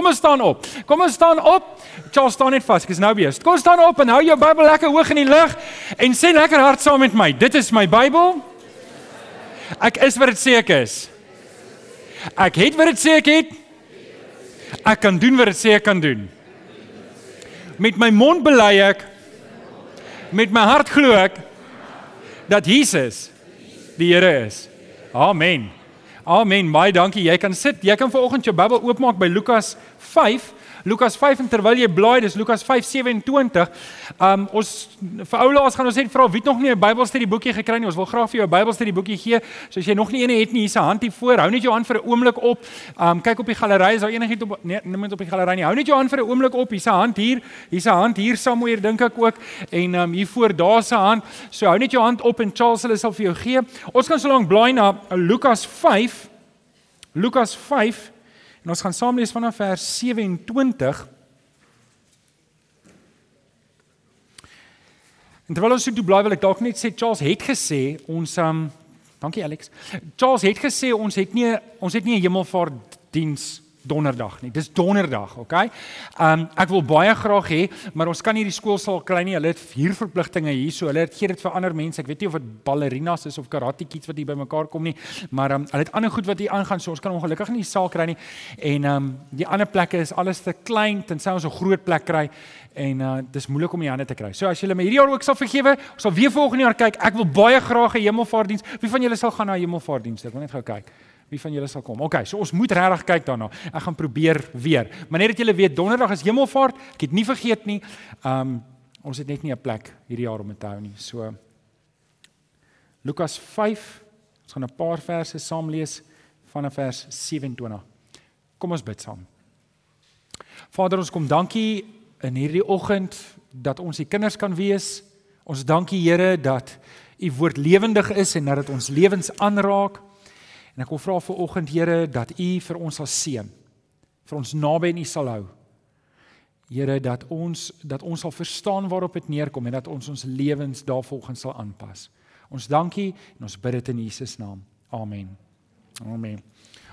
Kom ons staan op. Kom ons staan op. Charles staan net vas. Ek is nou besig. Kom ons staan op en hou jou Bybel lekker hoog in die lug en sê lekker hard saam met my. Dit is my Bybel. Ek is wat dit sê ek is. Ek het wat dit sê ek het. Ek kan doen wat dit sê ek kan doen. Met my mond bely ek met my hart glo ek dat Jesus die Here is. Amen. Amen. Baie dankie. Jy kan sit. Jy kan vanoggend jou Bybel oopmaak by Lukas 5. Lukas 5 en terwyl jy blaai, dis Lukas 5:27. Um ons vir ou laas gaan ons net vra wie het nog nie 'n Bybelstudie boekie gekry nie. Ons wil graag vir jou 'n Bybelstudie boekie gee. So as jy nog nie een het nie, hier's 'n hand hier voor. Hou net jou hand vir 'n oomblik op. Um kyk op die galery, is daar enigiets op nee, nie net op die galery nie. Hou net jou hand vir 'n oomblik op. Hier's 'n hand hier. Hier's 'n hand hier somewhere dink ek ook. En um hier voor daar's 'n hand. So hou net jou hand op en Charles hulle sal vir jou gee. Ons gaan so lank blaai na Lukas 5. Lukas 5 En ons gaan saam lees vanaf vers 27. En terwyl ons so toe bly wil ek dalk net sê Charles het gesê ons um dankie Alex. Charles het gesê ons het nie ons het nie 'n hemelvaartdiens donderdag nie. Dis donderdag, okay? Um ek wil baie graag hê, maar ons kan nie die skool sal kry nie. Hulle het vier verpligtinge hier, so hulle het gee dit vir ander mense. Ek weet nie of dit ballerinas is of karate kids wat hier bymekaar kom nie, maar um hulle het ander goed wat hier aangaan, so ons kan ongelukkig nie die saal kry nie. En um die ander plekke is alles te klein tensy ons 'n groot plek kry en uh dis moeilik om die hande te kry. So as julle my hierdie jaar ook sal vergewe, ons sal weer volgende jaar kyk. Ek wil baie graag 'n hemelvaartdiens. Wie van julle sal gaan na hemelvaartdiens? Ek wil net gou kyk wie van julle sal kom. OK, so ons moet regtig kyk daarna. Ek gaan probeer weer. Maar net dat julle weet, donderdag is hemelvaart. Ek het nie vergeet nie. Um ons het net nie 'n plek hierdie jaar om te hou nie. So Lukas 5. Ons gaan 'n paar verse saam lees vanaf vers 27. Kom ons bid saam. Vader, ons kom dankie in hierdie oggend dat ons die kinders kan wees. Ons dankie Here dat u woord lewendig is en dat dit ons lewens aanraak. En ek wil vra vir oggend Here dat U vir ons sal seën. Vir ons naby en U sal hou. Here dat ons dat ons sal verstaan waarop dit neerkom en dat ons ons lewens daarvolgens sal aanpas. Ons dankie en ons bid dit in Jesus naam. Amen. Amen.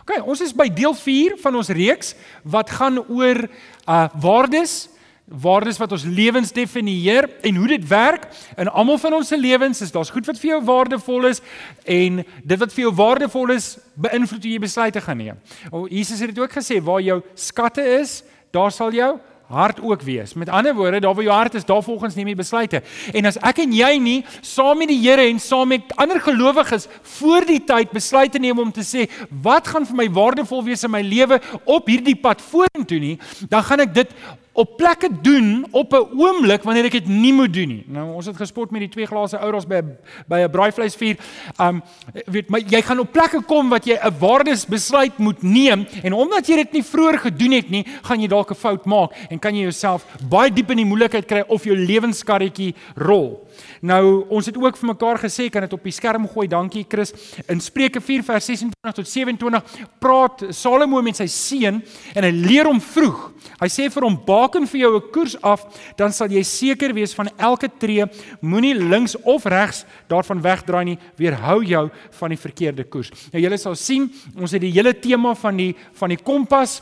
OK, ons is by deel 4 van ons reeks wat gaan oor uh waardes waardes wat ons lewens definieer en hoe dit werk in almal van ons se lewens is daar's goed wat vir jou waardevol is en dit wat vir jou waardevol is beïnvloed hoe jy besluite gaan neem. O Jesus het dit ook gesê waar jou skatte is, daar sal jou hart ook wees. Met ander woorde, daar waar jou hart is, daar volgens neem jy besluite. En as ek en jy nie saam met die Here en saam met ander gelowiges voor die tyd besluite neem om te sê wat gaan vir my waardevol wees in my lewe op hierdie pad vorentoe nie, dan gaan ek dit op plekke doen op 'n oomblik wanneer ek dit nie moet doen nie. Nou ons het gespot met die twee glase ouros by by 'n braaivleisvuur. Um weet my jy gaan op plekke kom wat jy 'n waardesbesluit moet neem en omdat jy dit nie vroeër gedoen het nie, gaan jy dalk 'n fout maak en kan jy jouself baie diep in die moeilikheid kry of jou lewenskarretjie rol. Nou ons het ook vir mekaar gesê kan dit op die skerm gooi. Dankie Chris. In Spreuke 4 vers 26 tot 27 praat Salomo met sy seun en hy leer hom vroeg. Hy sê vir hom: "Baken vir jou 'n koers af, dan sal jy seker wees van elke tree. Moenie links of regs daarvan wegdraai nie. Weerhou jou van die verkeerde koers." Nou julle sal sien, ons het die hele tema van die van die kompas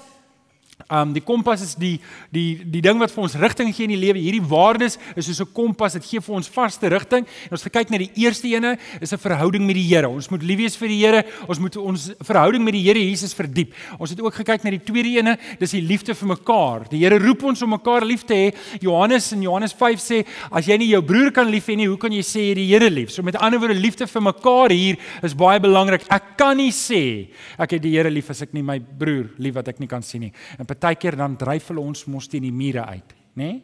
Um die kompas is die die die ding wat vir ons rigting gee in die lewe. Hierdie waardes is soos 'n kompas, dit gee vir ons vaste rigting. En ons kyk na die eerste ene, is 'n verhouding met die Here. Ons moet lief wees vir die Here. Ons moet ons verhouding met die Here Jesus verdiep. Ons het ook gekyk na die tweede ene, dis die liefde vir mekaar. Die Here roep ons om mekaar lief te hê. Johannes in Johannes 5 sê, as jy nie jou broer kan lief hê nie, hoe kan jy sê jy die Here lief? So met ander woorde, liefde vir mekaar hier is baie belangrik. Ek kan nie sê ek het die Here lief as ek nie my broer lief wat ek nie kan sien nie. En partykeer dan dryf hulle ons mos teen die mure uit, nê? Nee?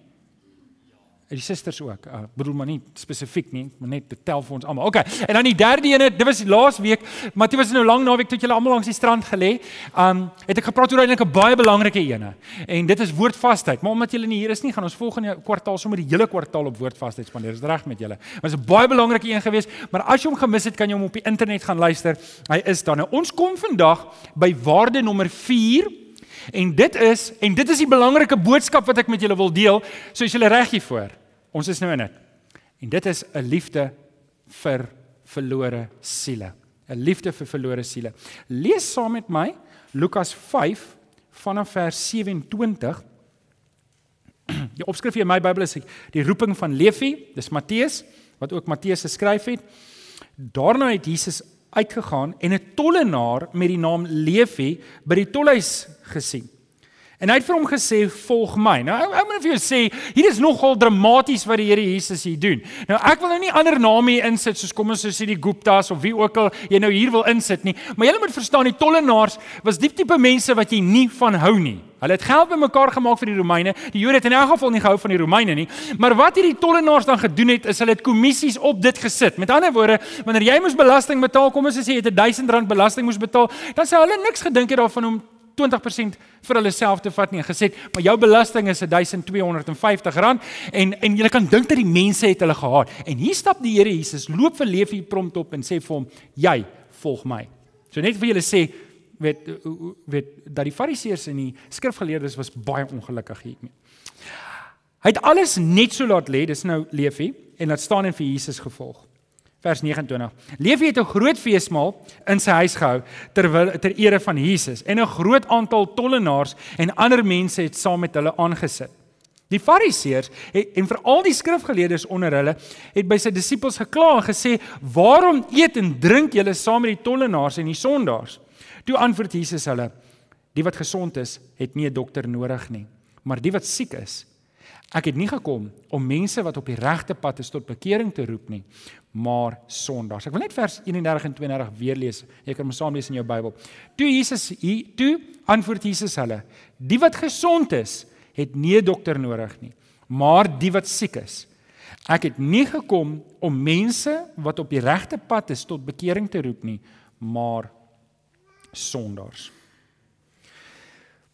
Die susters ook. Ek uh, bedoel maar nie spesifiek nie, maar net te tel vir ons almal. OK. En dan die derde ene, dit was laas week, maar dit was nou lank naweek tot julle almal langs die strand gelê. Um het ek gepraat oor eintlik 'n baie belangrike ene. En dit is woordvastheid. Maar omdat julle nie hier is nie, gaan ons volgende kwartaal sommer die hele kwartaal op woordvastheid spandeer. Is reg met julle? Maar dit is 'n baie belangrike een geweest, maar as jy hom gemis het, kan jy hom op die internet gaan luister. Hy is dan. Nou, ons kom vandag by waarde nommer 4 En dit is en dit is die belangrike boodskap wat ek met julle wil deel. So as julle reg hiervoor. Ons is nou in dit. En dit is 'n liefde vir verlore siele. 'n Liefde vir verlore siele. Lees saam met my Lukas 5 vanaf vers 27. Die opskrif in my Bybel is die roeping van Levi, dis Matteus wat ook Matteus geskryf het. Daarna het Jesus uitgegaan en 'n tollenaar met die naam Levi by die tolhuis gesien. En hy het vir hom gesê volg my. Nou ek moet vir jou sê, hier is nogal dramaties wat die Here Jesus hier doen. Nou ek wil nou nie ander name hier insit soos kom ons sê die Guptas of wie ook al jy nou hier wil insit nie, maar jy moet verstaan die tollenaars was diep tipe mense wat jy nie van hou nie. Hulle het geld bymekaar gemaak vir die Romeine. Die Jode het in elk geval nie gehou van die Romeine nie. Maar wat hierdie tollenaars dan gedoen het, is hulle het kommissies op dit gesit. Met ander woorde, wanneer jy moes belasting betaal, kom ons sê jy het 1000 rand belasting moes betaal, dan sê hulle niks gedink het daarvan om 20% vir hulle self te vat nie en gesê, "Maar jou belasting is 1250 rand." En en jy kan dink dat die mense het hulle gehaat. En hier stap die Here Jesus, loop vir Levi prompt op en sê vir hom, "Jy volg my." So net vir julle sê, weet weet dat die fariseërs en die skrifgeleerdes was baie ongelukkig hiermee. Hy het alles net so laat lê, dis nou Levi en laat staan en vir Jesus gevolg. Vers 29. Levi het 'n groot feesmaal in sy huis gehou terwyl ter ere van Jesus en 'n groot aantal tollenaars en ander mense het saam met hulle aangesit. Die Fariseërs en veral die skrifgeleerdes onder hulle het by sy disippels gekla en gesê: "Waarom eet en drink julle saam met die tollenaars en die sondaars?" Toe antwoord Jesus hulle: "Die wat gesond is, het nie 'n dokter nodig nie, maar die wat siek is. Ek het nie gekom om mense wat op die regte pad is tot bekering te roep nie, maar sondaars. Ek wil net vers 31 en 32 weer lees. Jy kan hom saam lees in jou Bybel. Toe Jesus hier toe antwoord Jesus hulle: Die wat gesond is, het nie 'n dokter nodig nie, maar die wat siek is. Ek het nie gekom om mense wat op die regte pad is tot bekering te roep nie, maar sondaars.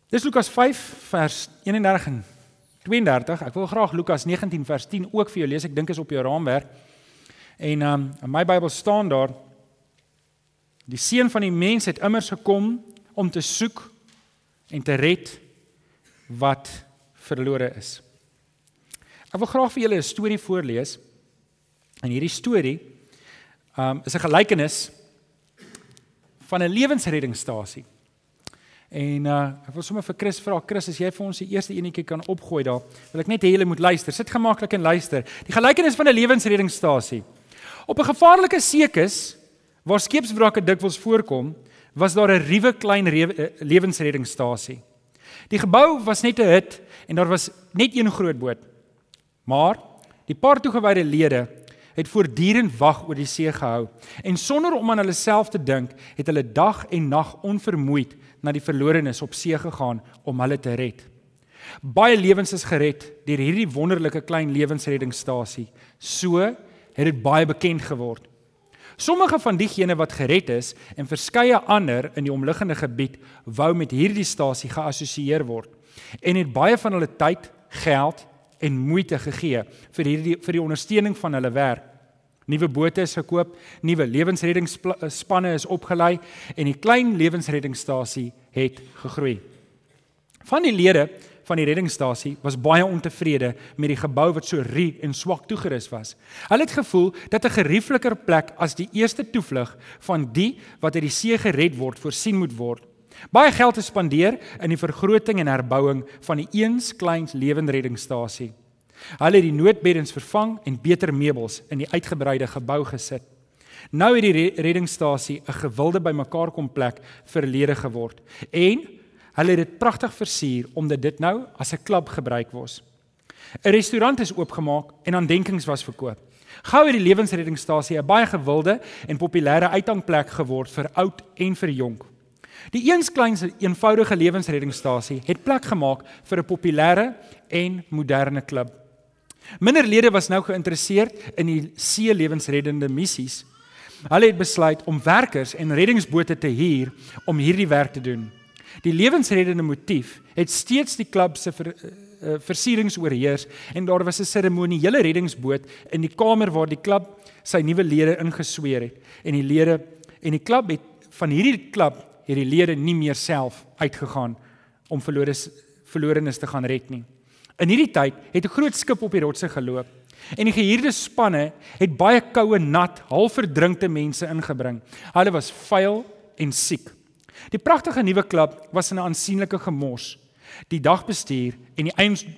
Dis Lukas 5 vers 31 en 32. Ek wil graag Lukas 19 vers 10 ook vir jou lees. Ek dink is op jou raamwerk. En um, in my Bybel staan daar die seun van die mens het immers gekom om te soek en te red wat verlore is. Ek wil graag vir julle 'n storie voorlees. En hierdie storie um is 'n gelykenis van 'n lewensreddingsstasie. En uh ek wil sommer vir Chris vra, Chris, as jy vir ons die eerste enetjie kan opgooi daar, wil ek net hê julle moet luister. Sit gemaklik en luister. Die gelykenis van 'n lewensreddingsstasie. Op 'n gevaarlike seekus waar skeepswrakke dikwels voorkom, was daar 'n ruwe klein eh, lewensreddingsstasie. Die gebou was net 'n hut en daar was net een groot boot. Maar die paar toegewyde lede het voortdurend wag oor die see gehou en sonder om aan hulle self te dink, het hulle dag en nag onvermoeid na die verlorenes op see gegaan om hulle te red. Baie lewens is gered deur hierdie wonderlike klein lewensreddingsstasie. So het dit baie bekend geword. Sommige van diegene wat gered is en verskeie ander in die omliggende gebied wou met hierdie stasie geassosieer word en het baie van hulle tyd, geld en moeite gegee vir hierdie vir die ondersteuning van hulle werk. Nuwe bote is gekoop, nuwe lewensreddingsspanne is opgelei en die klein lewensreddingsstasie het gegroei. Van die lede van die reddingsstasie was baie ontevrede met die gebou wat so rie en swak toegerus was. Hulle het gevoel dat 'n geriefliker plek as die eerste toevlug van die wat uit die see gered word voorsien moet word. Baie geld is spandeer in die vergroting en herbouing van die eens kleins lewenreddingsstasie. Hulle het die noodbeddens vervang en beter meubels in die uitgebreide gebou gesit. Nou het die reddingsstasie 'n gewilde bymekaar kom plek verlede geword en Hulle het dit pragtig versier omdat dit nou as 'n klub gebruik word. 'n Restaurant is oopgemaak en aandenkings was verkoop. Gou het die lewensreddingsstasie 'n baie gewilde en populêre uithangplek geword vir oud en vir jonk. Die eens kleinste eenvoudige lewensreddingsstasie het plek gemaak vir 'n populêre en moderne klub. Minder lede was nou geïnteresseerd in die see lewensreddende missies. Hulle het besluit om werkers en reddingsbote te huur om hierdie werk te doen. Die lewensreddende motief het steeds die klub se ver, uh, versierings oorheers en daar was 'n seremoniële reddingsboot in die kamer waar die klub sy nuwe lede ingesweer het en die lede en die klub het van hierdie klub hierdie lede nie meer self uitgegaan om verlore verlorenes te gaan red nie. In hierdie tyd het 'n groot skip op die rotse geloop en die gehuurde spanne het baie koue, nat, half verdrinkte mense ingebring. Hulle was vuil en siek. Die pragtige nuwe klub was in 'n aansienlike gemors. Die dagbestuur en die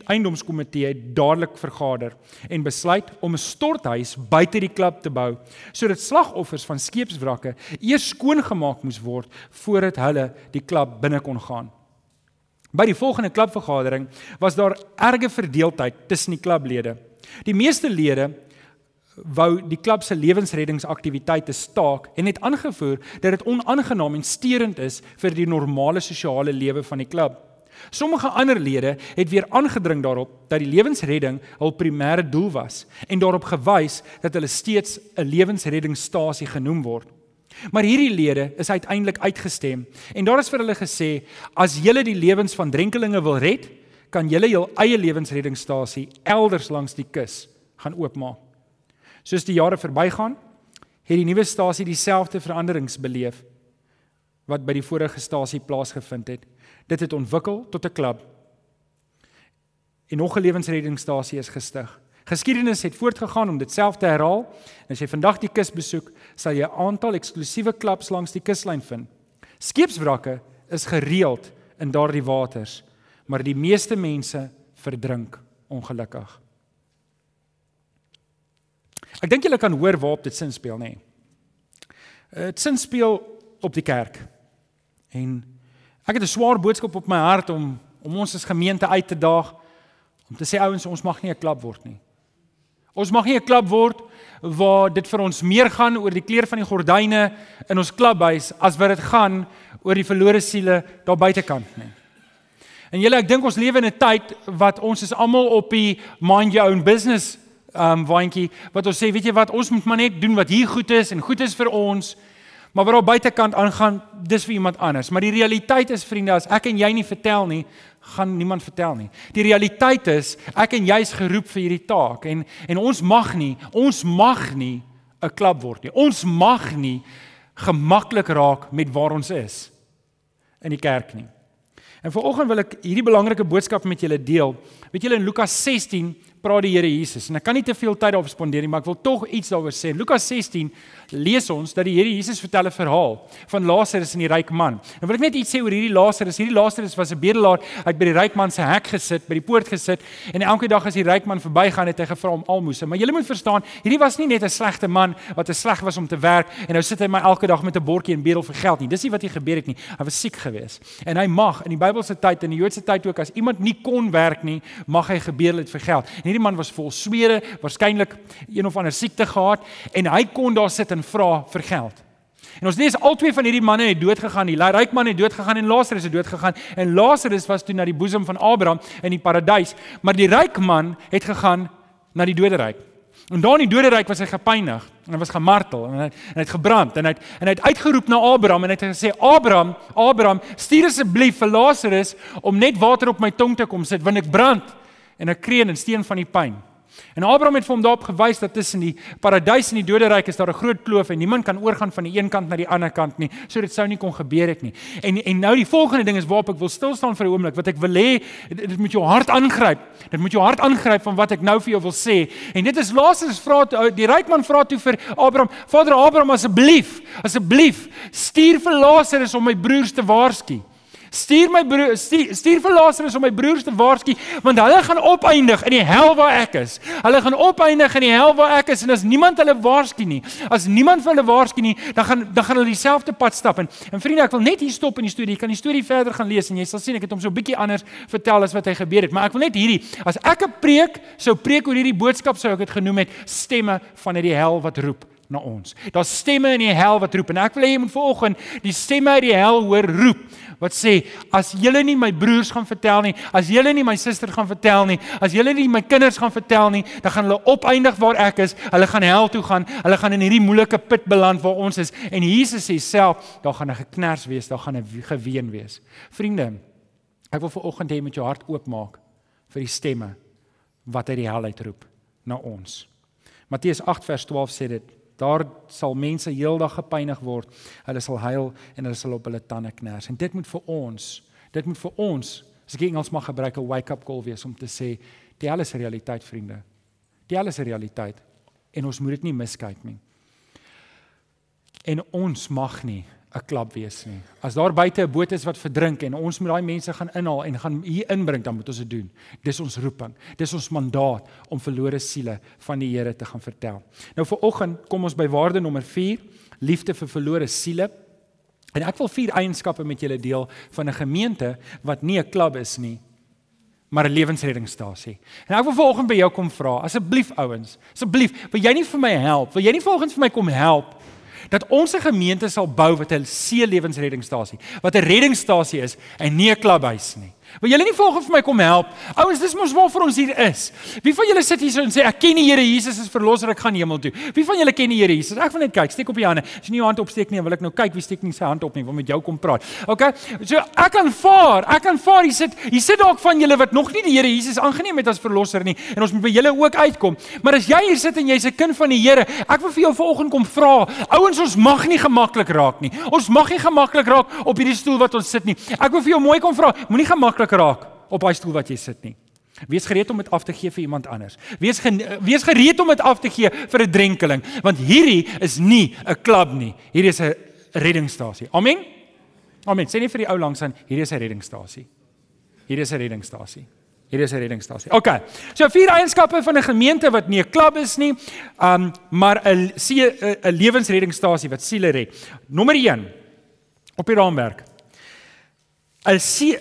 eiendomskomitee het dadelik vergader en besluit om 'n storthuis buite die klub te bou sodat slagoffers van skeepswrakke eers skoongemaak moes word voordat hulle die klub binne kon gaan. By die volgende klubvergadering was daar erge verdeeldheid tussen die klublede. Die meeste lede wou die klub se lewensreddingsaktiwiteite staak en het aangevoer dat dit onaangenaam en steurend is vir die normale sosiale lewe van die klub. Sommige ander lede het weer aangedring daarop dat die lewensredding hul primêre doel was en daarop gewys dat hulle steeds 'n lewensreddingsstasie genoem word. Maar hierdie lede is uiteindelik uitgestem en daar is vir hulle gesê as julle die lewens van drenkelinge wil red, kan julle jul eie lewensreddingsstasie elders langs die kus gaan oopmaak. Soos die jare verbygaan, het die nuwe stasie dieselfde veranderings beleef wat by die vorige stasie plaasgevind het. Dit het ontwikkel tot 'n klub. En nog 'n lewensreddingsstasie is gestig. Geskiedenis het voortgegaan om dit self te herhaal. En as jy vandag die kus besoek, sal jy 'n aantal eksklusiewe klubs langs die kuslyn vind. Skeepswrakke is gereeld in daardie waters, maar die meeste mense verdrink ongelukkig. Ek dink julle kan hoor waarop dit sin speel, nê? Nee. Dit sin speel op die kerk. En Ek het 'n swaar boodskap op my hart om om ons as gemeente uit te daag om te sê ouens ons mag nie 'n klub word nie. Ons mag nie 'n klub word waar dit vir ons meer gaan oor die kleur van die gordyne in ons klubhuis as wat dit gaan oor die verlore siele daar buitekant nie. En julle ek dink ons lewe in 'n tyd wat ons is almal op die mind your own business um waantjie wat ons sê weet jy wat ons moet maar net doen wat hier goed is en goed is vir ons Maar wat op buitekant aangaan, dis vir iemand anders. Maar die realiteit is vriende, as ek en jy nie vertel nie, gaan niemand vertel nie. Die realiteit is ek en jy is geroep vir hierdie taak en en ons mag nie, ons mag nie 'n klub word nie. Ons mag nie gemaklik raak met waar ons is in die kerk nie. En vanoggend wil ek hierdie belangrike boodskap met julle deel. Weet julle in Lukas 16 praat die Here Jesus en ek kan nie te veel tyd daarop spandeer nie, maar ek wil tog iets daaroor sê. Lukas 16 lees ons dat die Here Jesus vertel 'n verhaal van Lazarus en die ryk man. En wil ek net iets sê oor hierdie Lazarus. Hierdie Lazarus was 'n bedelaar. Hy het by die ryk man se hek gesit, by die poort gesit en elke dag as die ryk man verbygaan het hy gevra om almoses. Maar jy moet verstaan, hierdie was nie net 'n slegte man wat te sleg was om te werk en nou sit hy my elke dag met 'n bordjie en bedel vir geld nie. Dis nie wat hier gebeur het nie. Hy was siek geweest. En hy mag in die Bybelse tyd en die Joodse tyd ook as iemand nie kon werk nie, mag hy gebedel het vir geld. En hierdie man was vol swere, waarskynlik een of ander siekte gehad en hy kon daar sit en vra vir geld. En ons lees albei van hierdie manne het dood gegaan. Die ryk man het dood gegaan en Lazarus het dood gegaan. En Lazarus was toe na die boesem van Abraham in die paradys, maar die ryk man het gegaan na die doderyk. En daar in die doderyk was hy gepynig en hy was gemartel en hy, en hy het gebrand en hy het, en hy het uitgeroep na Abraham en hy het gesê Abraham, Abraham, stuur asseblief vir Lazarus om net water op my tong te kom sit want ek brand en ek kreun en steen van die pyn. En Abraham het vir hom daarop gewys dat tussen die paradys en die doderyk is daar 'n groot kloof en niemand kan oorgaan van die een kant na die ander kant nie. So dit sou nie kon gebeur het nie. En en nou die volgende ding is waarop ek wil stil staan vir 'n oomblik wat ek wil hê dit moet jou hart aangryp. Dit moet jou hart aangryp van wat ek nou vir jou wil sê. En dit is Lazarus vra die ryk man vra toe vir Abraham, Vader Abraham asseblief, asseblief stuur vir Lazarus om my broers te waarsku. Stuur my broer stuur, stuur vir Lazarus om my broers te waarsku want hulle gaan opeindig in die hel waar ek is. Hulle gaan opeindig in die hel waar ek is en as niemand hulle waarsku nie, as niemand vir hulle waarsku nie, dan gaan dan gaan hulle dieselfde pad stap en en vriende, ek wil net hier stop in die storie. Jy kan die storie verder gaan lees en jy sal sien ek het hom so 'n bietjie anders vertel as wat hy gebeur het, maar ek wil net hierdie as ek 'n preek sou preek oor hierdie boodskap sou ek dit genoem het stemme van uit die hel wat roep na ons. Daar's stemme in die hel wat roep en ek wil hê jy moet vanoggend die stemme uit die hel hoor roep wat sê as julle nie my broers gaan vertel nie, as julle nie my suster gaan vertel nie, as julle nie my kinders gaan vertel nie, dan gaan hulle opeindig waar ek is. Hulle gaan hel toe gaan. Hulle gaan in hierdie moeilike put beland waar ons is. En Jesus sê self, daar gaan 'n geknars wees, daar gaan 'n geween wees. Vriende, ek wil vir oggend hê met jou hart oopmaak vir die stemme wat uit die hel uitroep na ons. Matteus 8 vers 12 sê dit Daar sal mense heeldag gepynig word. Hulle sal huil en hulle sal op hulle tande kners. En dit moet vir ons, dit moet vir ons, as ek Engels mag gebruik, 'n wake-up call wees om te sê, die alles is realiteit, vriende. Die alles is realiteit en ons moet dit nie miskyk nie. En ons mag nie 'n klap wees nie. As daar buite 'n boot is wat verdrink en ons moet daai mense gaan inhaal en gaan hier inbring, dan moet ons dit doen. Dis ons roeping. Dis ons mandaat om verlore siele van die Here te gaan vertel. Nou vir oggend kom ons by waarde nommer 4, liefde vir verlore siele. En ek wil vier eienskappe met julle deel van 'n gemeente wat nie 'n klub is nie, maar 'n lewensreddingsstasie. En ek wil vanoggend by jou kom vra, asseblief ouens, asseblief, wil jy nie vir my help? Wil jy nie volgens vir my kom help dat ons 'n gemeente sal bou wat 'n see lewensreddingsstasie, wat 'n reddingsstasie is en nie 'n klubhuis nie. Wil julle nie volgens vir my kom help? Ouens, dis mos waarvoor ons hier is. Wie van julle sit hier so en sê ek ken die Here Jesus as verlosser, ek gaan hemel toe. Wie van julle ken die Here Jesus? Ek wil net kyk, steek op die hande. As jy nie jou hand opsteek nie, wil ek nou kyk wie steek nie sy hand op nie, wil met jou kom praat. OK? So ek kan vaar, ek kan vaar. Hier sit hier sit dalk van julle wat nog nie die Here Jesus aangeneem het as verlosser nie en ons moet by julle ook uitkom. Maar as jy hier sit en jy's 'n kind van die Here, ek wil vir jou vanoggend kom vra. Ouens, ons mag nie gemaklik raak nie. Ons mag nie gemaklik raak op hierdie stoel wat ons sit nie. Ek wil vir jou mooi kom vra. Moenie gemaklik maklik raak op daai stoel wat jy sit nie. Wees gereed om dit af te gee vir iemand anders. Wees ge, wees gereed om dit af te gee vir 'n drenkeling, want hierdie is nie 'n klub nie. Hierdie is 'n reddingsstasie. Amen. Amen. Sê net vir die ou langs aan, hierdie is 'n reddingsstasie. Hierdie is 'n reddingsstasie. Hierdie is 'n reddingsstasie. OK. So vier eienskappe van 'n gemeente wat nie 'n klub is nie, um maar 'n 'n lewensreddingsstasie wat siele red. Nommer 1 op die raamwerk. 'n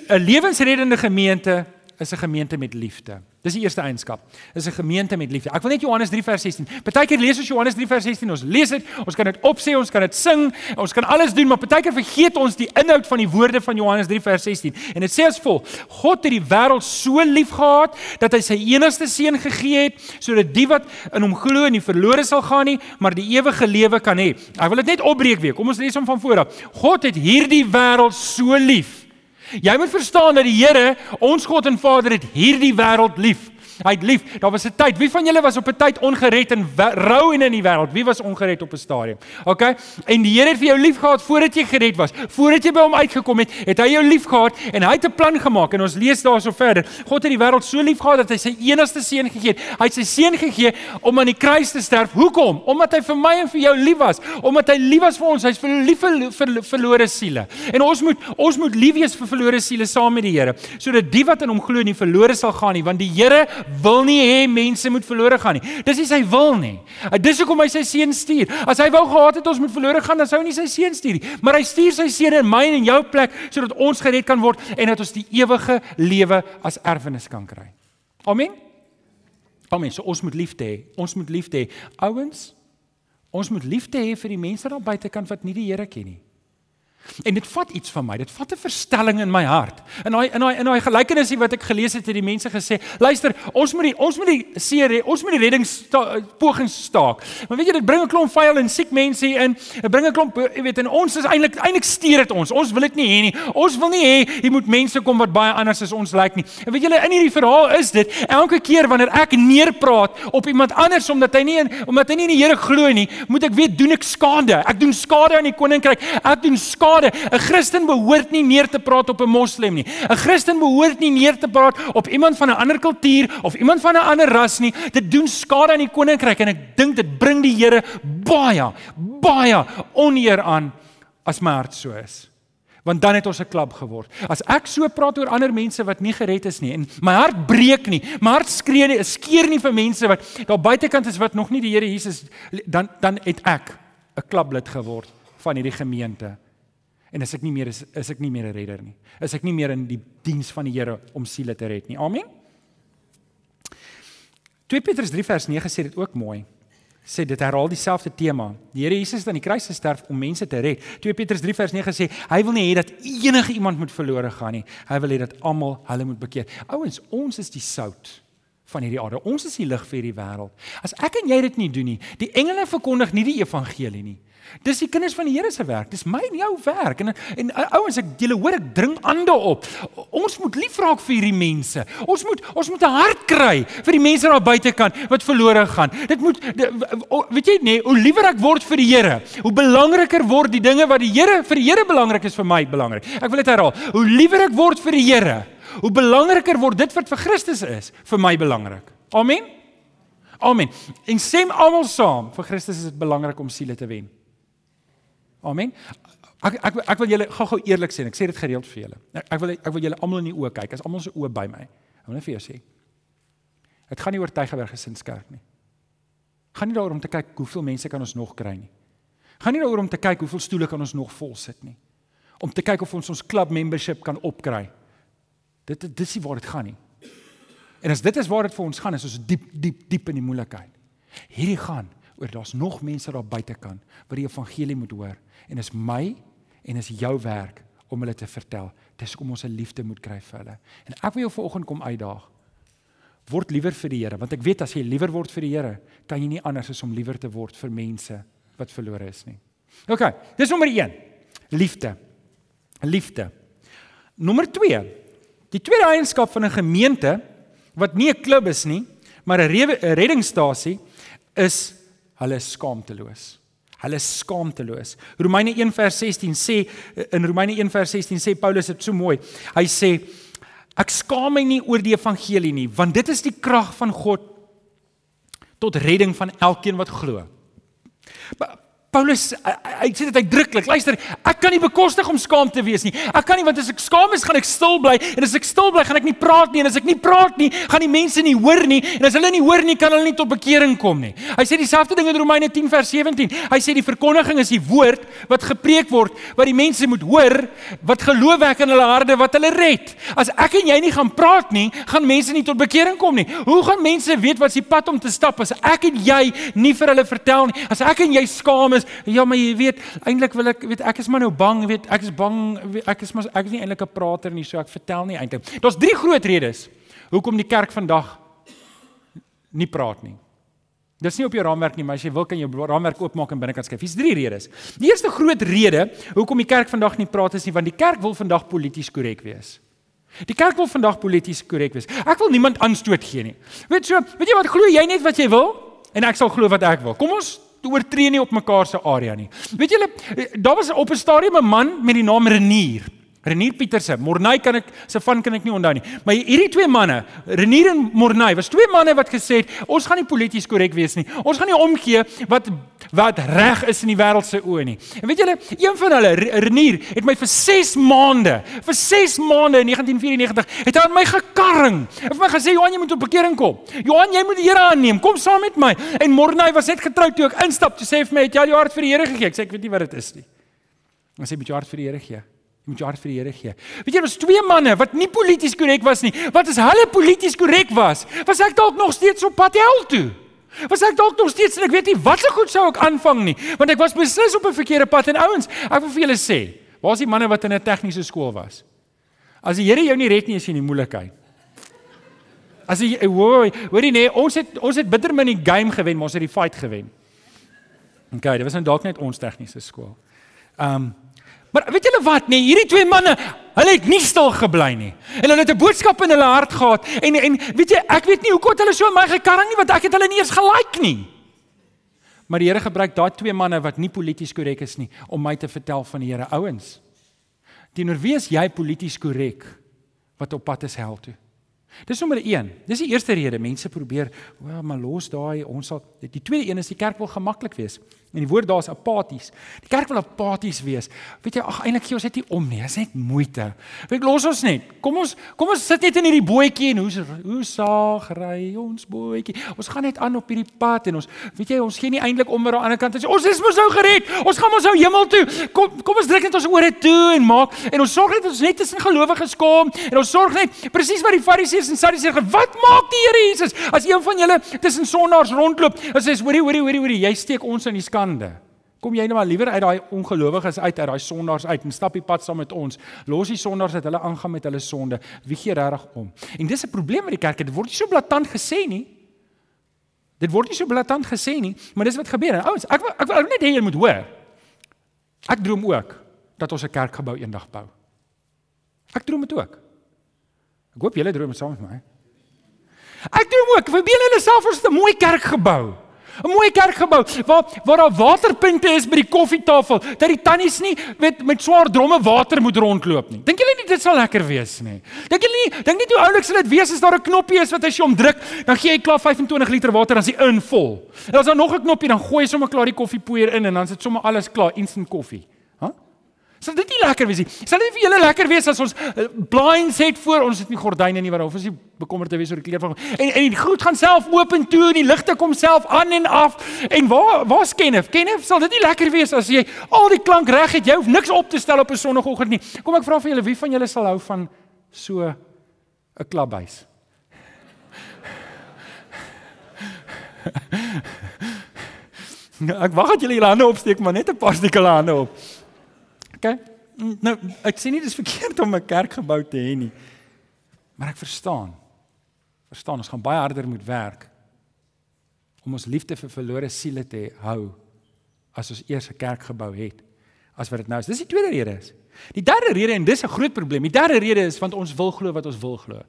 'n lewensreddende gemeente is 'n gemeente met liefde. Dis die eerste eienskap. Dis 'n gemeente met liefde. Ek wil net Johannes 3 vers 16. Partykeer lees ons Johannes 3 vers 16. Ons lees dit, ons kan dit opsê, ons kan dit sing, ons kan alles doen, maar partykeer vergeet ons die inhoud van die woorde van Johannes 3 vers 16. En dit sê as volg: God het die wêreld so liefgehad dat hy sy enigste seun gegee het sodat die wat in hom glo nie verlore sal gaan nie, maar die ewige lewe kan hê. Ek wil dit net opbreek weer. Kom ons lees hom van voor af. God het hierdie wêreld so lief Jy moet verstaan dat die Here, ons God en Vader het hierdie wêreld lief. Hy het lief. Daar was 'n tyd. Wie van julle was op 'n tyd ongered en rou en in die wêreld? Wie was ongered op 'n stadium? OK? En die Here het vir jou lief gehad voordat jy gered was. Voordat jy by hom uitgekom het, het hy jou lief gehad en hy het 'n plan gemaak en ons lees daarso verder. God het die wêreld so lief gehad dat hy sy enigste seun gegee het. Hy het sy seun gegee om aan die kruis te sterf. Hoekom? Omdat hy vir my en vir jou lief was. Omdat hy lief was vir ons. Hy's vir lief vir, vir verlore siele. En ons moet ons moet lief wees vir verlore siele saam met die Here, sodat die wat in hom glo nie verlore sal gaan nie, want die Here wil nie hê mense moet verlore gaan nie. Dis nie sy wil nie. Dis hoekom hy sy seun stuur. As hy wou gehad het ons moet verlore gaan, dan sou hy nie sy seun stuur nie. Maar hy stuur sy seun in my en in jou plek sodat ons gered kan word en dat ons die ewige lewe as erfenis kan kry. Amen. Amen. So ons moet liefde hê. Ons moet liefde hê. Ouens, ons moet liefde hê vir die mense daar buitekant wat nie die Here ken nie. En dit vat iets van my. Dit vat 'n verstelling in my hart. In daai in daai in daai gelykenisie wat ek gelees het, het die mense gesê, "Luister, ons moet die ons moet die seer, ons moet die reddingspogings staak." Maar weet jy, dit bring 'n klomp vuil en siek mense in. Dit bring 'n klomp, jy weet, en ons is eintlik eintlik steur dit ons. Ons wil dit nie hê nie. Ons wil nie hê jy moet mense kom wat baie anders as ons lyk nie. En weet julle, in hierdie verhaal is dit elke keer wanneer ek neerpraat op iemand anders omdat hy nie omdat hy nie in die Here glo nie, moet ek weet doen ek skade. Ek doen skade aan die koninkryk. Ek doen skade skade. 'n Christen behoort nie neer te praat op 'n moslem nie. 'n Christen behoort nie neer te praat op iemand van 'n ander kultuur of iemand van 'n ander ras nie. Dit doen skade aan die koninkryk en ek dink dit bring die Here baie baie oneer aan as my hart so is. Want dan het ons 'n klub geword. As ek so praat oor ander mense wat nie gered is nie en my hart breek nie, my hart skree nie, skeer nie vir mense wat daar buitekant is wat nog nie die Here Jesus dan dan het ek 'n klublid geword van hierdie gemeente. En as ek nie meer is, is ek nie meer 'n redder nie. Is ek nie meer in die diens van die Here om siele te red nie. Amen. 2 Petrus 3 vers 9 sê dit ook mooi. Sê dit herhaal dieselfde tema. Die Here Jesus het aan die kruis gesterf om mense te red. 2 Petrus 3 vers 9 sê hy wil nie hê dat enige iemand moet verlore gaan nie. Hy wil hê dat almal hulle moet bekeer. Ouens, ons is die sout van hierdie aarde. Ons is die lig vir hierdie wêreld. As ek en jy dit nie doen nie, die engele verkondig nie die evangelie nie. Dis die kinders van die Here se werk. Dis my en jou werk. En en ouens, ek julle hoor ek dring ander op. Ons moet lief raak vir hierdie mense. Ons moet ons moet 'n hart kry vir die mense daar buitekant wat verlore gaan. Dit moet weet jy nee, hoe liewer ek word vir die Here, hoe belangriker word die dinge wat die Here vir die Here belangrik is vir my belangrik. Ek wil dit herhaal. Hoe liewer ek word vir die Here, hoe belangriker word dit wat vir Christus is vir my belangrik. Amen. Amen. En sê almal saam, vir Christus is dit belangrik om siele te wen. Amen. Ek ek ek wil julle gou-gou eerlik sê en ek sê dit gereeld vir julle. Ek, ek wil ek wil julle almal in die oë kyk. As almal se oë by my. Ek wil net vir jou sê. Dit gaan nie oor Tygerberg gesinskerk nie. Gaan nie daaroor om te kyk hoeveel mense kan ons nog kry nie. Gaan nie daaroor om te kyk hoeveel stoele kan ons nog vol sit nie. Om te kyk of ons ons club membership kan opkry. Dit dis nie waar dit gaan nie. En as dit is waar dit vir ons gaan, is ons diep diep diep in die moeilikheid. Hierdie gaan oor daar's nog mense daar buitekant wat die evangelie moet hoor en is my en is jou werk om hulle te vertel. Dis kom ons 'n liefde moet kry vir hulle. En ek wil jou vanoggend kom uitdaag. Word liewer vir die Here, want ek weet as jy liewer word vir die Here, kan jy nie anders as om liewer te word vir mense wat verlore is nie. OK, dis nommer 1. Liefde. Liefde. Nommer 2. Die tweede eienskap van 'n gemeente wat nie 'n klub is nie, maar 'n reddingsstasie is hulle skaamteloos. Hulle skaamteloos. Romeine 1 vers 16 sê in Romeine 1 vers 16 sê Paulus dit so mooi. Hy sê ek skaam my nie oor die evangelie nie, want dit is die krag van God tot redding van elkeen wat glo. Paulus hy sê dit uitdruklik. Luister, ek kan nie bekostig om skaam te wees nie. Ek kan nie want as ek skaam is, gaan ek stil bly en as ek stil bly, gaan ek nie praat nie en as ek nie praat nie, gaan die mense nie hoor nie en as hulle nie hoor nie, kan hulle nie tot bekering kom nie. Hy sê dieselfde ding in Romeine 10 vers 17. Hy sê die verkondiging is die woord wat gepreek word wat die mense moet hoor, wat geloof wek in hulle harte wat hulle red. As ek en jy nie gaan praat nie, gaan mense nie tot bekering kom nie. Hoe gaan mense weet wat se pad om te stap as ek en jy nie vir hulle vertel nie? As ek en jy skaam is, ja, maar jy weet, eintlik wil ek weet ek is maar nou bang, weet ek is bang, ek is maar ek is nie eintlik 'n prater nie, so ek vertel nie eintlik. Daar's drie groot redes hoekom die kerk vandag nie praat nie. Dis nie op jou raamwerk nie, maar as jy wil kan jy jou raamwerk oopmaak en binnekant skryf. Hier's drie redes. Die eerste groot rede hoekom die kerk vandag nie praat is nie, want die kerk wil vandag polities korrek wees. Die kerk wil vandag polities korrek wees. Ek wil niemand aanstoot gee nie. Weet so, weet jy wat glo jy net wat jy wil en ek sal glo wat ek wil. Kom ons oortree nie op mekaar se area nie. Weet julle, daar was op 'n stadium 'n man met die naam Renier. Renier Pieterse, Morney kan ek se van kan ek nie onthou nie. Maar hierdie twee manne, Renier en Morney, was twee manne wat gesê het, ons gaan nie polities korrek wees nie. Ons gaan nie omgee wat wat reg is in die wêreld se oë nie. En weet julle, een van hulle, Renier, het my vir 6 maande, vir 6 maande in 1994, het hy aan my gekarring. Hy het my gesê, "Johan, jy moet op bekering kom. Johan, jy moet die Here aanneem. Kom saam met my." En Morney was net getroud toe ek instap, toe sê hy vir my, "Het jy al jou hart vir die Here gegee?" Ek sê, "Ek weet nie wat dit is nie." Hy sê, "Moet jou hart vir die Here gee." Jy moet jou hart vir die Here gee. Weet jy, ons twee manne wat nie polities korrek was nie. Wat as hulle polities korrek was? Was ek dalk nog steeds op pad hel toe? Was ek dalk nog steeds en ek weet nie wat se goed sou ek aanvang nie, want ek was beslis op 'n verkeerde pad en ouens, ek wil vir julle sê, waar's die manne wat in 'n tegniese skool was? As die Here jou nie red nie, is jy in die moeilikheid. As jy hoor, hoorie nee, ons het ons het bitter min die game gewen, maar ons het die fight gewen. OK, dit was nou dalk net ons tegniese skool. Um Maar weet julle wat, nee, hierdie twee manne, hulle het nie stil gebly nie. En hulle het 'n boodskap in hulle hart gehad en en weet jy, ek weet nie hoekom het hulle so my gekarring nie want ek het hulle nie eens gelike nie. Maar die Here gebruik daai twee manne wat nie polities korrek is nie om my te vertel van die Here ouens. Teenoor wie is jy polities korrek wat op pad is hel toe? Dis nommer 1. Dis die eerste rede mense probeer, "O, maar los daai, ons sal die tweede een is die kerk wil gemaklik wees." En die woord daar is apaties. Die kerk wil apaties wees. Weet jy, ag eintlik gee ons net nie om nie. Dit is net moeite. Weet los ons net. Kom ons kom ons sit net in hierdie bootjie en hoe hoe saag ry ons bootjie. Ons gaan net aan op hierdie pad en ons weet jy, ons gee nie eintlik om oor aan die ander kant. Ons is mos nou gered. Ons gaan mos nou hemel toe. Kom kom ons druk net ons ore toe en maak en ons sorg net ons net tussen gelowiges kom en ons sorg net presies wat die Fariseërs en Sadduseërs sê, wat maak die Here Jesus as een van julle tussen sondaars rondloop? Hulle sê, hoorie, hoorie, hoorie, hoorie, jy steek ons in die skande. Kom jy nou maar liewer uit daai ongelowiges uit, uit daai sondaars uit en stap die pad saam met ons. Los die sondaars dat hulle aangaan met hulle sonde. Wie gee regtig om? En dis 'n probleem met die kerk. Dit word nie so blaatant gesê nie. Dit word nie so blaatant gesê nie, maar dis wat gebeur. Ouens, ek ek wil net hê jy moet hoor. Ek droom ook dat ons 'n kerkgebou eendag bou. Ek droom dit ook. Ek hoop julle droom saam met my. Ek droom ook, vir julle self ons 'n mooi kerkgebou. 'n mooi kerkgebou waar waar daar waterpunte is by die koffietafel dat die tannies nie met met swaar dromme water moet rondloop nie. Dink julle nie dit sal lekker wees nie? Dink julle nie dink nie hoe oulik sal dit wees as daar 'n knoppie is wat as jy hom druk, dan gee hy klaar 25 liter water dan is hy invol. En as daar nog 'n knoppie dan gooi jy sommer klaar die koffiepoeier in en dan is dit sommer alles klaar, instant koffie. Sal dit nie lekker wees nie? Sal dit vir julle lekker wees as ons eh, blinds het voor ons het nie gordyne nie waarof ons nie bekommerd te wees oor die kleur van en en die goed gaan self oop en toe en die ligte kom self aan en af en waar waar's Kenneth? Kenneth, sal dit nie lekker wees as jy al die klank reg het? Jy hoef niks op te stel op 'n sonoggend nie. Kom ek vra vir julle, wie van julle sal hou van so 'n klubhuis? ek wag dat julle julle hande opsteek, maar net 'n paar hulle hande op. OK. Nou, ek sê nie dis verkeerd om 'n kerkgebou te hê nie. Maar ek verstaan. Verstaan, ons gaan baie harder moet werk om ons liefde vir verlore siele te hou as ons eers 'n kerkgebou het as wat dit nou is. Dis die tweede rede is. Die derde rede en dis 'n groot probleem. Die derde rede is want ons wil glo wat ons wil glo.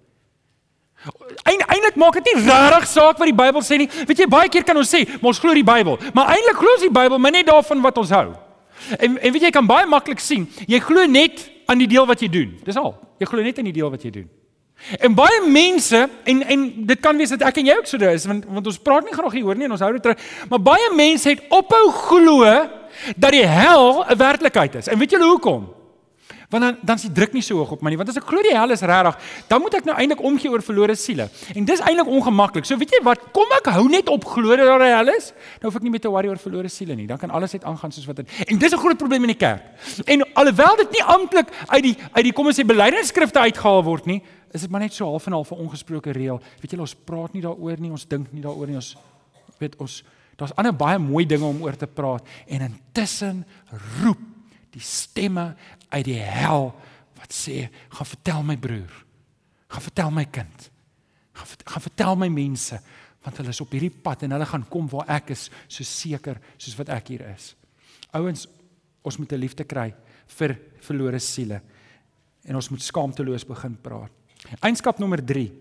Eindelik maak dit nie regtig saak wat die Bybel sê nie. Weet jy, baie keer kan ons sê, ons glo die Bybel, maar eintlik glo ons die Bybel, maar net daarvan wat ons hou. En en weet jy kan baie maklik sien, jy glo net aan die deel wat jy doen. Dis al. Jy glo net aan die deel wat jy doen. En baie mense en en dit kan wees dat ek en jy ook so is want want ons praat nie graag hieroor nie en ons hou dit terug. Maar baie mense het ophou glo dat die hel 'n werklikheid is. En weet julle hoekom? Want dan dan is die druk nie so hoog op my nie. Want as ek glo die hel is regtig, dan moet ek nou eintlik omgee oor verlore siele. En dis eintlik ongemaklik. So weet jy wat? Kom ek hou net op glo dat daar 'n hel is. Nou hoef ek nie meer te worry oor verlore siele nie. Dan kan alles net aangaan soos wat dit. En dis 'n groot probleem in die kerk. En alhoewel dit nie amptelik uit die uit die kom ons sê belydenisskrifte uitgehaal word nie, is dit maar net so half en half 'n ongesproke reël. Weet julle, ons praat nie daaroor nie, ons dink nie daaroor nie. Ons weet ons daar's ander baie mooi dinge om oor te praat en intussen roep die stemme uit die hel wat sê gaan vertel my broer. Gaan vertel my kind. Gaan, gaan vertel my mense want hulle is op hierdie pad en hulle gaan kom waar ek is so seker soos wat ek hier is. Ouens ons moet 'n liefde kry vir verlore siele en ons moet skaamteloos begin praat. Eienskap nommer 3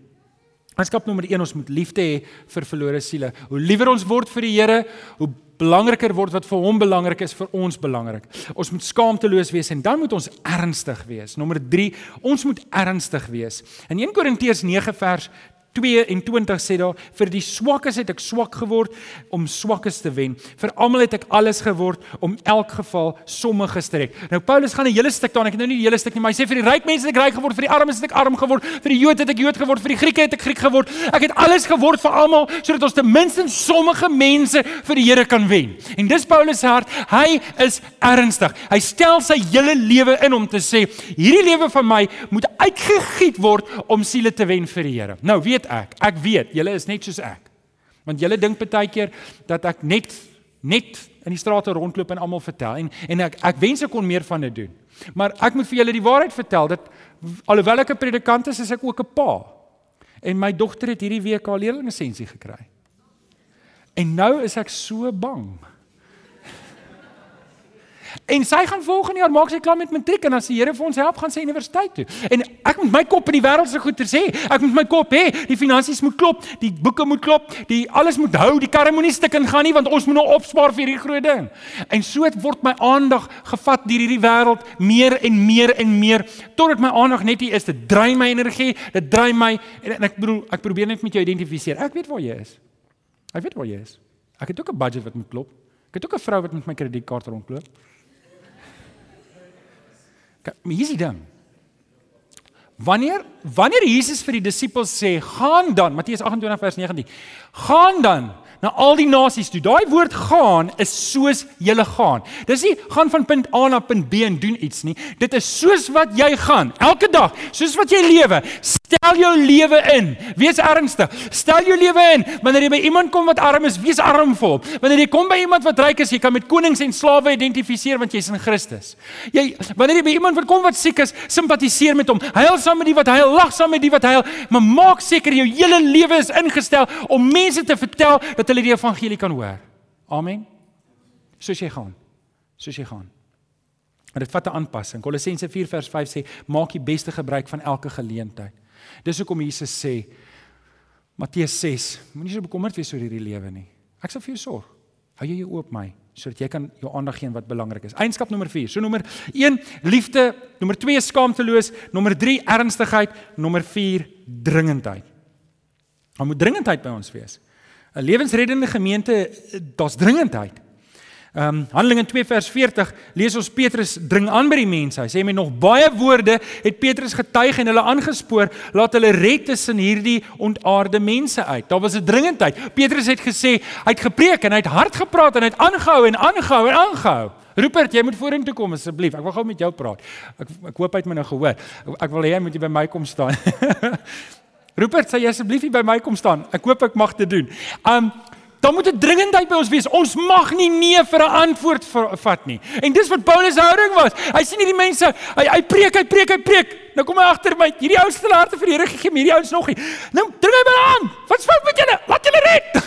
eienskap nommer 1 ons moet liefde hê vir verlore siele. Hoe liewer ons word vir die Here hoe belangriker word wat vir hom belangrik is vir ons belangrik. Ons moet skaamteloos wees en dan moet ons ernstig wees. Nommer 3, ons moet ernstig wees. In 1 Korintiërs 9 vers 22 sê daar vir die swakkes het ek swak geword om swakkes te wen. Vir almal het ek alles geword om elk geval sommiges te red. Nou Paulus gaan 'n hele stuk daar, ek het nou nie die hele stuk nie, maar hy sê vir die ryk mense het ek ryk geword, vir die armes het ek arm geword, vir die Jode het ek Jood geword, vir die Grieke het ek Griek geword. Ek het alles geword vir almal sodat ons ten minste sommige mense vir die Here kan wen. En dis Paulus se hart. Hy is ernstig. Hy stel sy hele lewe in om te sê, hierdie lewe van my moet uitgegiet word om siele te wen vir die Here. Nou weet ek. Ek weet, julle is net soos ek. Want julle dink baie keer dat ek net net in die strate rondloop en almal vertel en en ek ek wens ek kon meer van dit doen. Maar ek moet vir julle die waarheid vertel dat alhoewel ek 'n predikant is, is ek ook 'n pa. En my dogter het hierdie week haar leerlinglisensie gekry. En nou is ek so bang. En sy gaan volgende jaar maak sy klaar met matriek en as die Here vir ons help, gaan sy universiteit toe. En ek moet my kop in die wêreld se goeie sê. Ek moet my kop hê, die finansies moet klop, die boeke moet klop, die alles moet hou, die karre moenie stik en gaan nie want ons moet nog opspaar vir hierdie groot ding. En so word my aandag gevat deur hierdie wêreld meer en meer en meer totdat my aandag net hier is. Dit drein my energie, dit drein my en, en ek bedoel, ek probeer net met jou identifiseer. Ek weet waar jy is. Ek weet waar jy is. Ek het ook 'n budget wat moet klop. Ek het ook 'n vrou wat met my kredietkaart rondloop. Maar hier is die ding. Wanneer wanneer Jesus vir die disippels sê, "Gaan dan," Matteus 28 vers 19. "Gaan dan na al die nasies toe." Daai woord "gaan" is soos julle gaan. Dis nie gaan van punt A na punt B en doen iets nie. Dit is soos wat jy gaan elke dag, soos wat jy lewe. Stel jou lewe in. Wees ernstig. Stel jou lewe in. Wanneer jy by iemand kom wat arm is, wees armvol. Wanneer jy kom by iemand wat ryk is, jy kan met konings en slawe identifiseer want jy's in Christus. Jy wanneer jy by iemand wat kom wat siek is, simpatiseer met hom. Huil saam met die wat huil, lag saam met die wat huil, maar maak seker jou hele lewe is ingestel om mense te vertel dat hulle die evangelie kan hoor. Amen. Soos jy gaan. Soos jy gaan. Maar dit vat 'n aanpassing. Kolossense 4 vers 5 sê: "Maak die beste gebruik van elke geleentheid." Dis hoekom Jesus sê Matteus 6, moenie so bekommerd wees oor hierdie lewe nie. Ek sal vir jou sorg. Hou jy jou oop my sodat jy kan jou aandag gee aan wat belangrik is. Eienskap nommer 4. So nommer 1 liefde, nommer 2 skaamteloos, nommer 3 ernstigheid, nommer 4 dringendheid. Daar moet dringendheid by ons wees. 'n Lewensreddende gemeente, daar's dringendheid. Ehm um, Handelinge 2 vers 40 lees ons Petrus dring aan by die mense. Hy sê met nog baie woorde het Petrus getuig en hulle aangespoor laat hulle red tussen hierdie ontaarde mense uit. Daar was 'n dringendheid. Petrus het gesê, hy het gepreek en hy het hard gepraat en hy het aangehou en aangehou en aangehou. Rupert, jy moet vorentoe kom asseblief. Ek wil gou met jou praat. Ek ek hoop hy het my nou gehoor. Ek, ek wil hê jy moet jy by my kom staan. Rupert, sê jy asseblief by my kom staan. Ek hoop ek mag dit doen. Um Dan moet 'n dringendheid by ons wees. Ons mag nie nee vir 'n antwoord vat nie. En dis wat Paulus se houding was. Hy sien hierdie mense, hy hy preek, hy preek, hy preek. Nou kom hy agter my. Hierdie ou stelle harte vir die Here gegee, hierdie ouens nog nie. Nou dring hy my aan. Wat's fout met julle? Laat julle red.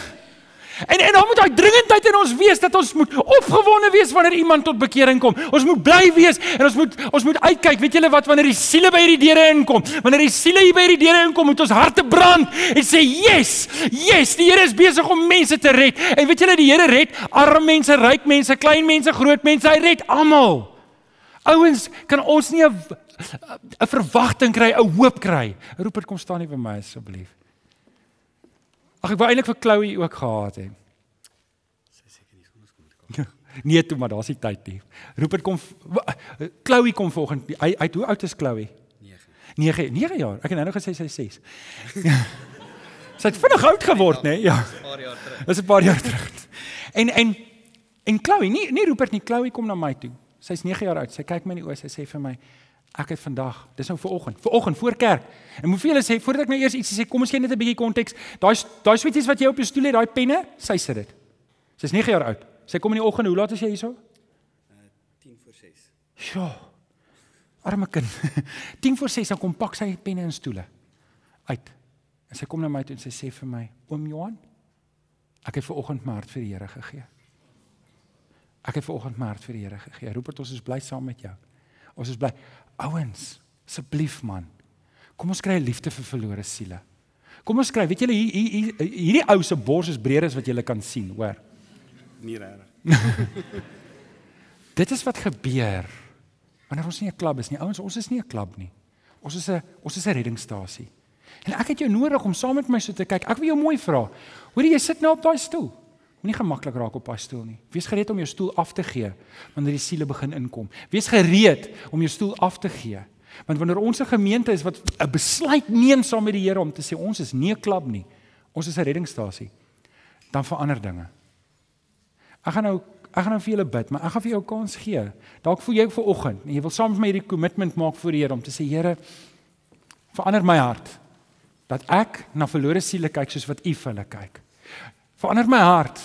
En en dan moet daai dringendheid in ons wees dat ons moet opgewonde wees wanneer iemand tot bekering kom. Ons moet bly wees en ons moet ons moet uitkyk. Weet julle wat wanneer die siele by hierdie deure inkom? Wanneer die siele hier by hierdie deure inkom, moet ons harte brand en sê, "Yes! Yes, die Here is besig om mense te red." En weet julle die Here red arme mense, ryk mense, klein mense, groot mense. Hy red almal. Ouens, kan ons nie 'n 'n verwagting kry, 'n hoop kry? Rupert, kom staan hier by my asseblief. Ag ek wou eintlik vir Chloe ook gehad het. Sy seker nie sonder skool kom. Nee, toe maar daar's nie tyd nie. Rupert kom Chloe kom volgende. Hy hy hoe oud is Chloe? 9. 9 9 jaar. Ek het nou nog gesê sy is 6. sy het vinnig oud geword, né? Nee? Ja. 'n paar jaar terug. Dis 'n paar jaar terug. En en en Chloe, nie nie Rupert nie, Chloe kom na my toe. Sy's 9 jaar oud. Sy kyk my in die oë, sy sê vir my, Ek het vandag, dis nou vir oggend, vir oggend voor kerk. En vir julle sê voordat ek nou eers iets sê, kom ons gee net 'n bietjie konteks. Daai daai sweeties wat jy op jou stoel het, daai penne, sy sit dit. Sy's 9 jaar oud. Sy kom in die oggend, hoe laat is jy hierso? Uh 10 voor 6. Sjoe. Arme kind. 10 voor 6 dan kom pak sy penne en stoele uit. En sy kom na my toe en sy sê vir my, "Oom Johan, ek het ver oggend my hart vir die Here gegee." Ek het ver oggend my hart vir die Here gegee. Roepert ons is bly saam met jou. Ons is bly. Ouens, asseblief man. Kom ons kry 'n liefde vir verlore siele. Kom ons kry, weet julle hier hier hierdie ou se bors is breër as wat jy kan sien, hoor. Nie regtig. Dit is wat gebeur wanneer ons nie 'n klub is nie. Ouens, ons is nie 'n klub nie. Ons is 'n ons is 'n reddingsstasie. En ek het jou nodig om saam met my so te kyk. Ek wil jou mooi vra. Hoor jy sit nou op daai stoel? Moenie gemaklik raak op daai stoel nie. Wees gereed om jou stoel af te gee wanneer die siele begin inkom. Wees gereed om jou stoel af te gee. Want wanneer ons 'n gemeente is wat 'n besluit neem saam met die Here om te sê ons is nie 'n klub nie. Ons is 'n reddingsstasie. Dan verander dinge. Ek gaan nou ek gaan nou vir julle bid, maar ek gaan vir jou 'n kans gee. Dalk voel jy vir oggend en jy wil saam met my hierdie kommitment maak voor die Here om te sê Here, verander my hart dat ek na verlore siele kyk soos wat U vir hulle kyk. Verander my hart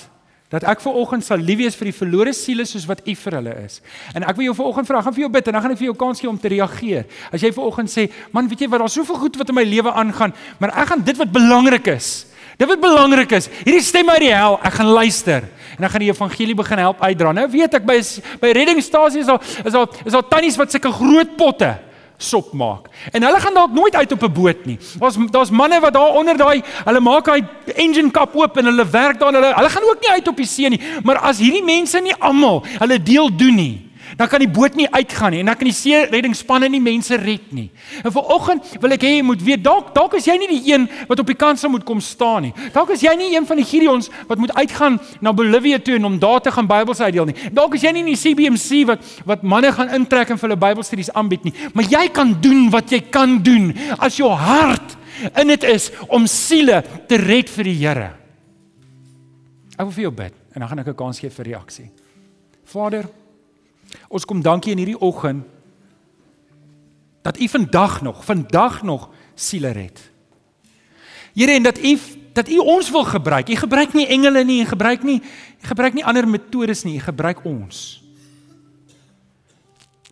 dat ek ver oggend sal lief wees vir die verlore siele soos wat U vir hulle is. En ek wil jou ver oggend vra, gaan vir jou bid en dan gaan ek vir jou kans gee om te reageer. As jy ver oggend sê, "Man, weet jy wat, daar's soveel goed wat in my lewe aangaan, maar ek gaan dit wat belangrik is. Dit wat belangrik is, hierdie stem uit die hel, ek gaan luister en dan gaan die evangelie begin help uitdra. Nou weet ek by by reddingsstasies is daar is daar is daar tannies wat sulke groot potte sop maak. En hulle gaan dalk nooit uit op 'n boot nie. Daar's daar's manne wat daar onder daai, hulle maak daai engine kap oop en hulle werk daar en hulle hulle gaan ook nie uit op die see nie. Maar as hierdie mense nie almal hulle deel doen nie, dan kan die boot nie uitgaan nie en dan kan die see reddingsspanne nie mense red nie. En vanoggend wil ek hê jy moet weet dalk dalk is jy nie die een wat op die kant sal moet kom staan nie. Dalk is jy nie een van die Gideons wat moet uitgaan na Bolivia toe en om daar te gaan Bybels uitdeel nie. Dalk is jy nie in die CBMC wat wat manne gaan intrek en vir hulle Bybelstudies aanbied nie. Maar jy kan doen wat jy kan doen as jou hart in dit is om siele te red vir die Here. Ek wil vir jou bid en dan gaan ek 'n kans gee vir reaksie. Vader, Ons kom dankie in hierdie oggend dat U vandag nog, vandag nog siele red. Here en dat U dat U ons wil gebruik. U gebruik nie engele nie, U gebruik nie U gebruik nie ander metodes nie, U gebruik ons.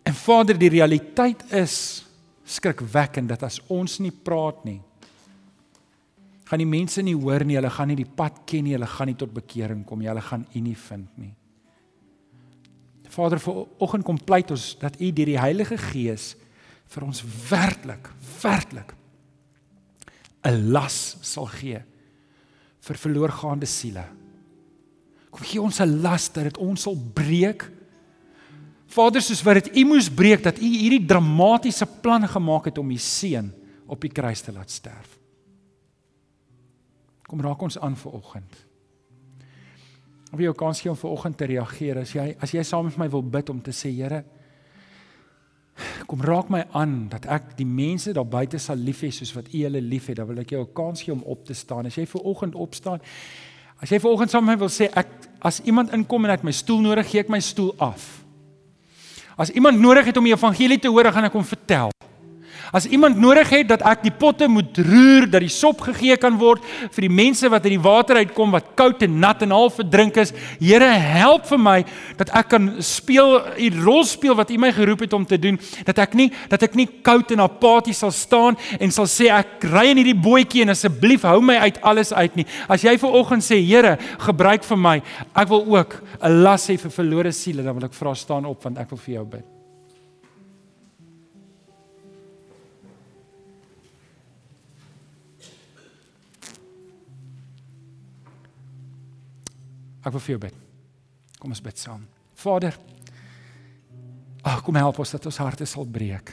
En Vader, die realiteit is skrikwekkend dat as ons nie praat nie, gaan die mense nie hoor nie, hulle gaan nie die pad ken nie, hulle gaan nie tot bekering kom nie, hulle gaan U nie vind nie. Vader, vir oggend kom pleit ons dat U deur die Heilige Gees vir ons werklik, werklik 'n las sal gee vir verloorgaande siele. Kom gee ons 'n las dat dit ons sal breek. Vader, soos wat dit U moes breek dat U hierdie dramatiese plan gemaak het om U seun op die kruis te laat sterf. Kom raak ons aan vir oggend. Of jy 'n kans gee om vanoggend te reageer as jy as jy saam met my wil bid om te sê Here kom raak my aan dat ek die mense daar buite sal lief hê soos wat U hulle liefhet. Dan wil ek jou 'n kans gee om op te staan. As jy vanoggend opstaan, as jy vanoggend saam met my wil sê ek as iemand inkom en het my stoel nodig, gee ek my stoel af. As iemand nodig het om die evangelie te hoor, gaan ek hom vertel. As iemand nodig het dat ek die potte moet roer dat die sop gegee kan word vir die mense wat uit die water uitkom wat koud en nat en half verdrink is, Here help vir my dat ek kan speel die rol speel wat U my geroep het om te doen, dat ek nie dat ek nie koud en apaties sal staan en sal sê ek ry in hierdie bootjie en asseblief hou my uit alles uit nie. As jy ver oggend sê Here, gebruik vir my, ek wil ook 'n las hê vir verlore siele, dan wil ek vra staan op want ek wil vir jou bid. Ek wil vir jou bid. Kom ons bid saam. Vader, ag kom help ons dat ons harte sal breek.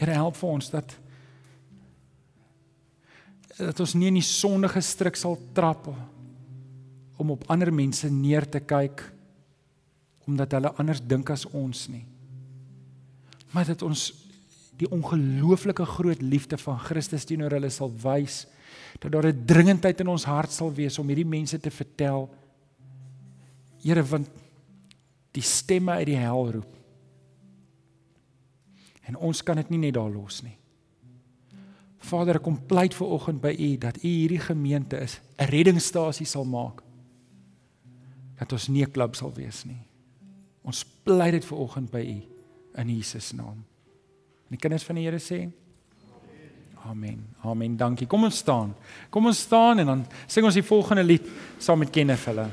Here help vir ons dat dat ons nie in die sondige struik sal trap om op ander mense neer te kyk omdat hulle anders dink as ons nie. Maar dat ons die ongelooflike groot liefde van Christus teenoor hulle sal wys dat daar 'n dringendheid in ons hart sal wees om hierdie mense te vertel. Here want die stemme uit die hel roep. En ons kan dit nie net daar los nie. Vader ek kom pleit ver oggend by u dat u hierdie gemeente is 'n reddingsstasie sal maak. Dat ons nie 'n klub sal wees nie. Ons pleit dit ver oggend by u in Jesus naam die kinders van die Here sê Amen. Amen. Dankie. Kom ons staan. Kom ons staan en dan sing ons die volgende lied saam met Kenneth hulle.